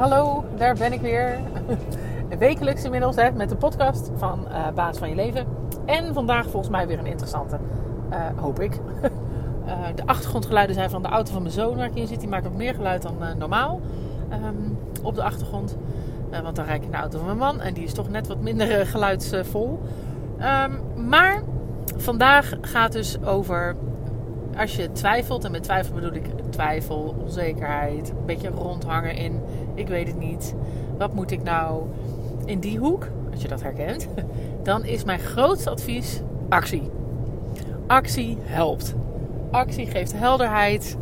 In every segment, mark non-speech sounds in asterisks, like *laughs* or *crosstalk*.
hallo, daar ben ik weer. *laughs* Wekelijks inmiddels hè, met de podcast van uh, Baas van je Leven. En vandaag volgens mij weer een interessante, uh, hoop ik. uh, *laughs* de achtergrondgeluiden zijn van de auto van mijn zoon waar ik in zit. Die maakt wat meer geluid dan normaal um, op de achtergrond. want dan rijd ik in de auto van mijn man en die is toch net wat minder geluidsvol. Um, maar vandaag gaat dus over als je twijfelt, en met twijfel bedoel ik twijfel, onzekerheid, een beetje rondhangen in ik weet het niet, wat moet ik nou in die hoek, als je dat herkent, *laughs* dan is mijn grootste advies actie. Actie helpt. Actie geeft helderheid.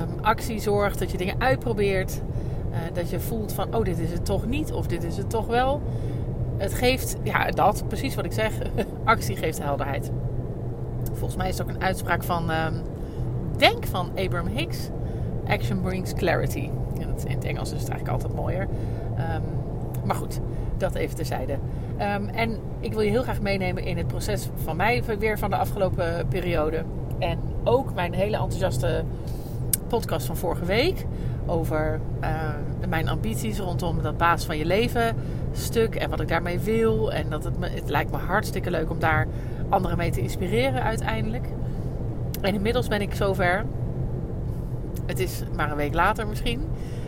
Um, actie zorgt dat je dingen uitprobeert. Uh, dat je voelt van, oh, dit is het toch niet of dit is het toch wel. Het geeft, ja, dat, precies wat ik zeg. *laughs* actie geeft helderheid. Volgens mij is het ook een uitspraak van, um, denk van Abraham Hicks. Action brings clarity. In het, in het Engels is het eigenlijk altijd mooier. Um, maar goed, dat even terzijde. Um, en ik wil je heel graag meenemen in het proces van mij weer van de afgelopen periode. En ook mijn hele enthousiaste podcast van vorige week. Over mijn ambities rondom dat baas van je leven stuk. En wat ik daarmee wil. En dat het, het lijkt me hartstikke leuk om daar anderen mee te inspireren uiteindelijk. En inmiddels ben ik zover. Het is maar een week later misschien.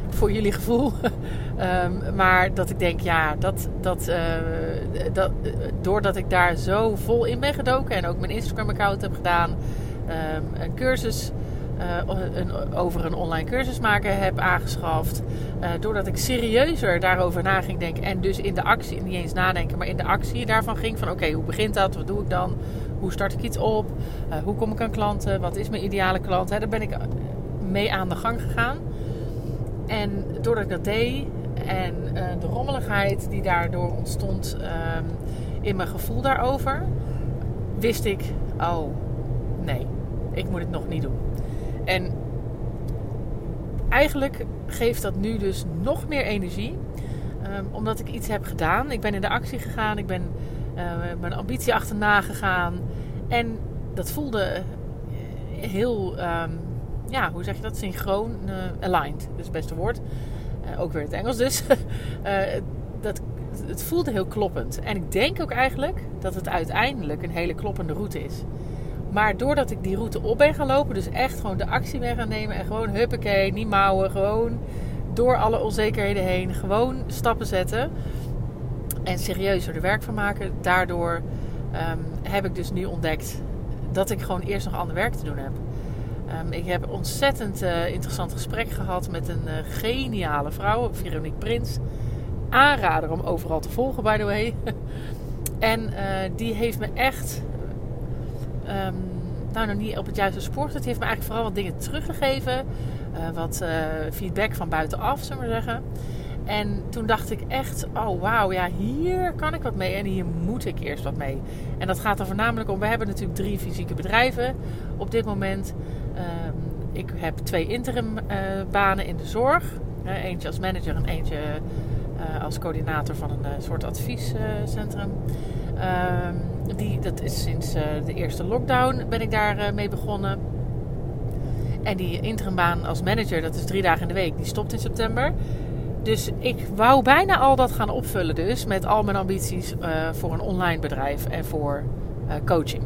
Voor jullie gevoel. um, *laughs* maar dat ik denk, ja, dat, dat, uh, dat, doordat ik daar zo vol in ben gedoken. En ook mijn Instagram account heb gedaan. Um, een cursus een, over een online cursus maken heb aangeschaft. Uh, doordat ik serieuzer daarover na ging denken. En dus in de actie, niet eens nadenken, maar in de actie daarvan ging. Van oké, hoe begint dat? Wat doe ik dan? Hoe start ik iets op? Uh, hoe kom ik aan klanten? Wat is mijn ideale klant? Daar ben ik mee aan de gang gegaan. En doordat ik dat deed en de rommeligheid die daardoor ontstond ehm, in mijn gevoel daarover, wist ik, oh nee, ik moet het nog niet doen. En eigenlijk geeft dat nu dus nog meer energie. Um, omdat ik iets heb gedaan. Ik ben in de actie gegaan. Ik ben uh, mijn ambitie achterna gegaan. En dat voelde heel, um, ja, hoe zeg je dat? Synchroon, uh, aligned. Dat is het beste woord. Ook weer het Engels dus. *laughs* dat, het voelde heel kloppend. En ik denk ook eigenlijk dat het uiteindelijk een hele kloppende route is. Maar doordat ik die route op ben gaan lopen, dus echt gewoon de actie ben gaan nemen en gewoon huppakee, niet mouwen, gewoon door alle onzekerheden heen, gewoon stappen zetten en serieus er werk van maken. Daardoor um, heb ik dus nu ontdekt dat ik gewoon eerst nog ander werk te doen heb. Um, ik heb een ontzettend uh, interessant gesprek gehad met een uh, geniale vrouw, Veronique Prins. Aanrader om overal te volgen, by the way. *laughs* en uh, die heeft me echt um, nou nog niet op het juiste spoor. Het heeft me eigenlijk vooral wat dingen teruggegeven. Uh, wat uh, feedback van buitenaf, zullen we zeggen. En toen dacht ik echt, oh wauw, ja, hier kan ik wat mee en hier moet ik eerst wat mee. En dat gaat er voornamelijk om, we hebben natuurlijk drie fysieke bedrijven op dit moment. Um, ik heb twee interim uh, banen in de zorg. eentje als manager en eentje als coördinator van een soort adviescentrum. Um, die, dat is sinds uh, de eerste lockdown ben ik daar uh, mee begonnen. En die interimbaan als manager, dat is drie dagen in de week, die stopt in september. Dus ik wou bijna al dat gaan opvullen dus met al mijn ambities uh, voor een online bedrijf en voor coaching.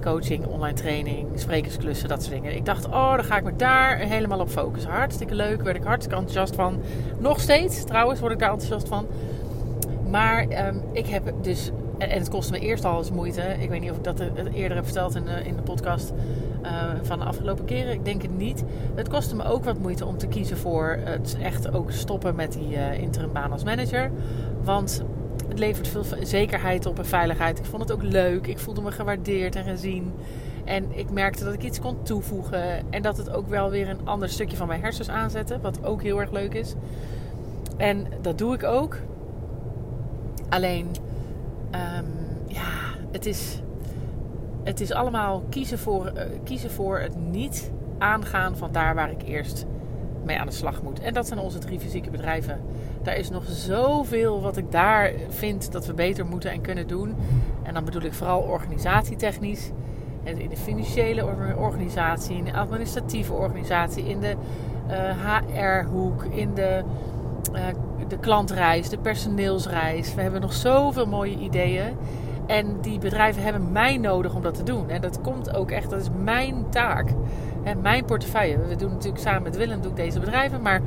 Coaching, online training, sprekersklussen, dat soort dingen. Ik dacht, oh, dan ga ik me daar helemaal op focussen. Hartstikke leuk, werd ik hartstikke enthousiast van. Nog steeds, trouwens, word ik daar enthousiast van. Maar um, ik heb dus en, het kostte me eerst al eens moeite. Ik weet niet of ik dat eerder heb verteld in de, in de podcast uh, van de afgelopen keren. Ik denk het niet. Het kostte me ook wat moeite om te kiezen voor het echt ook stoppen met die uh, interimbaan als manager. Want het levert veel zekerheid op en veiligheid. Ik vond het ook leuk. Ik voelde me gewaardeerd en gezien. En ik merkte dat ik iets kon toevoegen. En dat het ook wel weer een ander stukje van mijn hersens aanzette. Wat ook heel erg leuk is. En dat doe ik ook. Alleen Um, ja, het is, het is allemaal kiezen voor, uh, kiezen voor het niet aangaan van daar waar ik eerst mee aan de slag moet. En dat zijn onze drie fysieke bedrijven. Daar is nog zoveel wat ik daar vind dat we beter moeten en kunnen doen. En dan bedoel ik vooral organisatietechnisch. In de financiële organisatie, in de administratieve organisatie, in de uh, eh, HR-hoek, in de de klantreis, de personeelsreis. We hebben nog zoveel mooie ideeën. En die bedrijven hebben mij nodig om dat te doen. En dat komt ook echt, dat is mijn taak. En mijn portefeuille. We doen natuurlijk samen met Willem doe ik deze bedrijven. Maar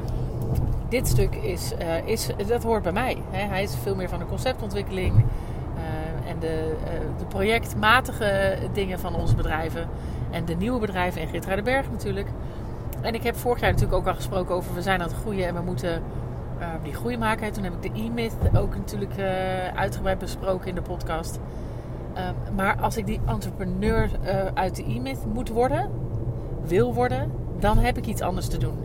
dit stuk is, uh, is, dat hoort bij mij. Hij is veel meer van de conceptontwikkeling. Uh, en de, de projectmatige dingen van onze bedrijven. En de nieuwe bedrijven in de Berg natuurlijk. En ik heb vorig jaar natuurlijk ook al gesproken over we zijn aan het groeien en we moeten die groei maken. Toen heb ik de e-myth ook natuurlijk uitgebreid besproken in de podcast. maar als ik die entrepreneur uit de e-myth moet worden, wil worden, dan heb ik iets anders te doen.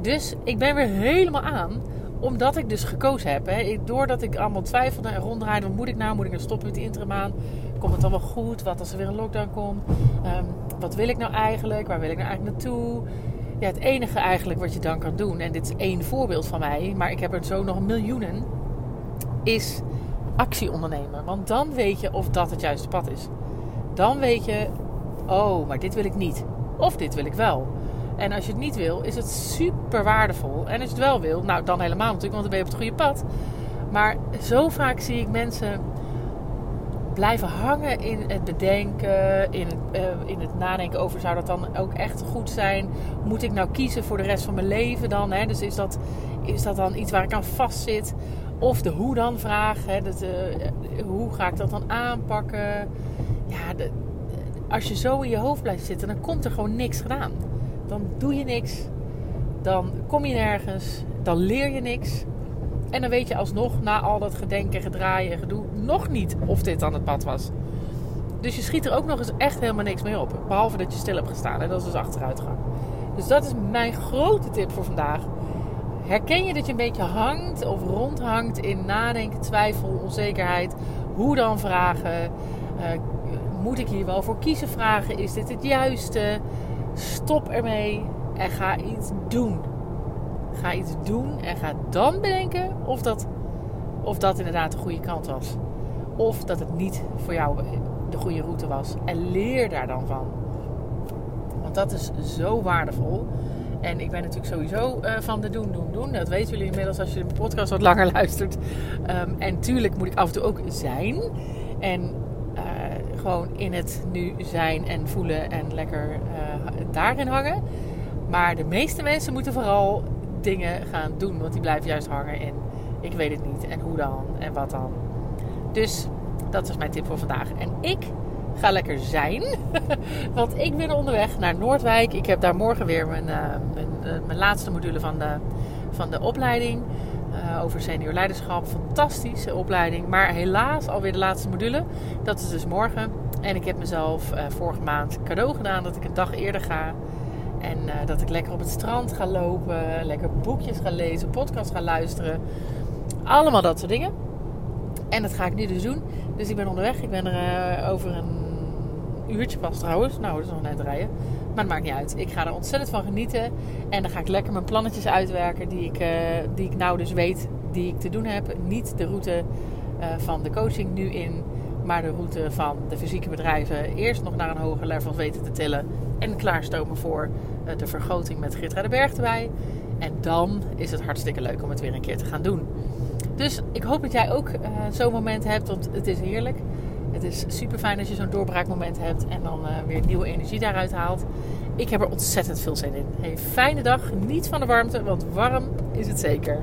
Dus ik ben weer helemaal aan, omdat ik dus gekozen heb. Hè. Doordat ik allemaal twijfelde en ronddraaide, wat moet ik nou? Moet ik nou stoppen met die interim Komt het wel goed? Wat als er weer een lockdown komt? Um, wat wil ik nou eigenlijk? Waar wil ik nou eigenlijk naartoe? Ja, het enige eigenlijk wat je dan kan doen, en dit is één voorbeeld van mij, maar ik heb er zo nog miljoenen, is actie ondernemen. Want dan weet je of dat het juiste pad is. Dan weet je, oh, maar dit wil ik niet. Of dit wil ik wel. En als je het niet wil, is het super waardevol. En als je het wel wil, nou dan helemaal natuurlijk, want dan ben je op het goede pad. Maar zo vaak zie ik mensen blijven hangen in het bedenken, in uh, in het nadenken over zou dat dan ook echt goed zijn? Moet ik nou kiezen voor de rest van mijn leven dan? Hè? Dus is dat, is dat dan iets waar ik aan vastzit? Of de hoe dan vraag, hè? Dat, uh, hoe ga ik dat dan aanpakken? Ja, de, als je zo in je hoofd blijft zitten, dan komt er gewoon niks gedaan. Dan doe je niks. Dan kom je nergens. Dan leer je niks. En dan weet je alsnog, na al dat gedenken, gedraaien en gedoe, nog niet of dit dan het pad was. Dus je schiet er ook nog eens echt helemaal niks mee op. Behalve dat je stil hebt gestaan. En dat is dus achteruitgang. Dus dat is mijn grote tip voor vandaag. Herken je dat je een beetje hangt of rondhangt in nadenken, twijfel, onzekerheid? Hoe dan vragen? Uh, moet ik hier wel voor kiezen? Vragen, is dit het juiste? Stop ermee en ga iets doen. Ga iets doen en ga dan bedenken of dat, of dat inderdaad de goede kant was. Of dat het niet voor jou de goede route was. En leer daar dan van. Want dat is zo waardevol. En ik ben natuurlijk sowieso uh, van de doen, doen, doen. Dat weten jullie inmiddels als je de podcast wat langer *laughs* luistert. Um, en tuurlijk moet ik af en toe ook zijn. En gewoon in het nu zijn en voelen en lekker uh, daarin hangen. Maar de meeste mensen moeten vooral dingen gaan doen, want die blijven juist hangen in ik weet het niet en hoe dan en wat dan. Dus dat is mijn tip voor vandaag. En ik ga lekker zijn, *laughs* want ik ben onderweg naar Noordwijk. Ik heb daar morgen weer mijn, uh, mijn, uh, mijn laatste module van de, van de opleiding. Uh, over senior leiderschap. Fantastische opleiding. Maar helaas alweer de laatste module. Dat is dus morgen. En ik heb mezelf vorige maand cadeau gedaan dat ik een dag eerder ga. En uh, dat ik lekker op het strand ga lopen. Lekker boekjes ga lezen. Podcast ga luisteren. Allemaal dat soort dingen. En dat ga ik nu dus doen. Dus ik ben onderweg. Ik ben er over een uurtje pas trouwens. Nou, dat is nog net rijden. Maar het maakt niet uit. Ik ga er ontzettend van genieten. En dan ga ik lekker mijn plannetjes uitwerken die ik, uh, die ik nou dus weet die ik te doen heb. Niet de route van de coaching nu in, maar de route van de fysieke bedrijven. Eerst nog naar een hoger level weten te tillen en klaarstomen voor uh, de vergroting met Gitra de Berg erbij. En dan is het hartstikke leuk om het weer een keer te gaan doen. Dus ik hoop dat jij ook zo'n moment hebt, want het is heerlijk. Het is super fijn als je zo'n doorbraakmoment hebt en dan uh, weer nieuwe energie daaruit haalt. Ik heb er ontzettend veel zin in. Hey, fijne dag. Niet van de warmte, want warm is het zeker.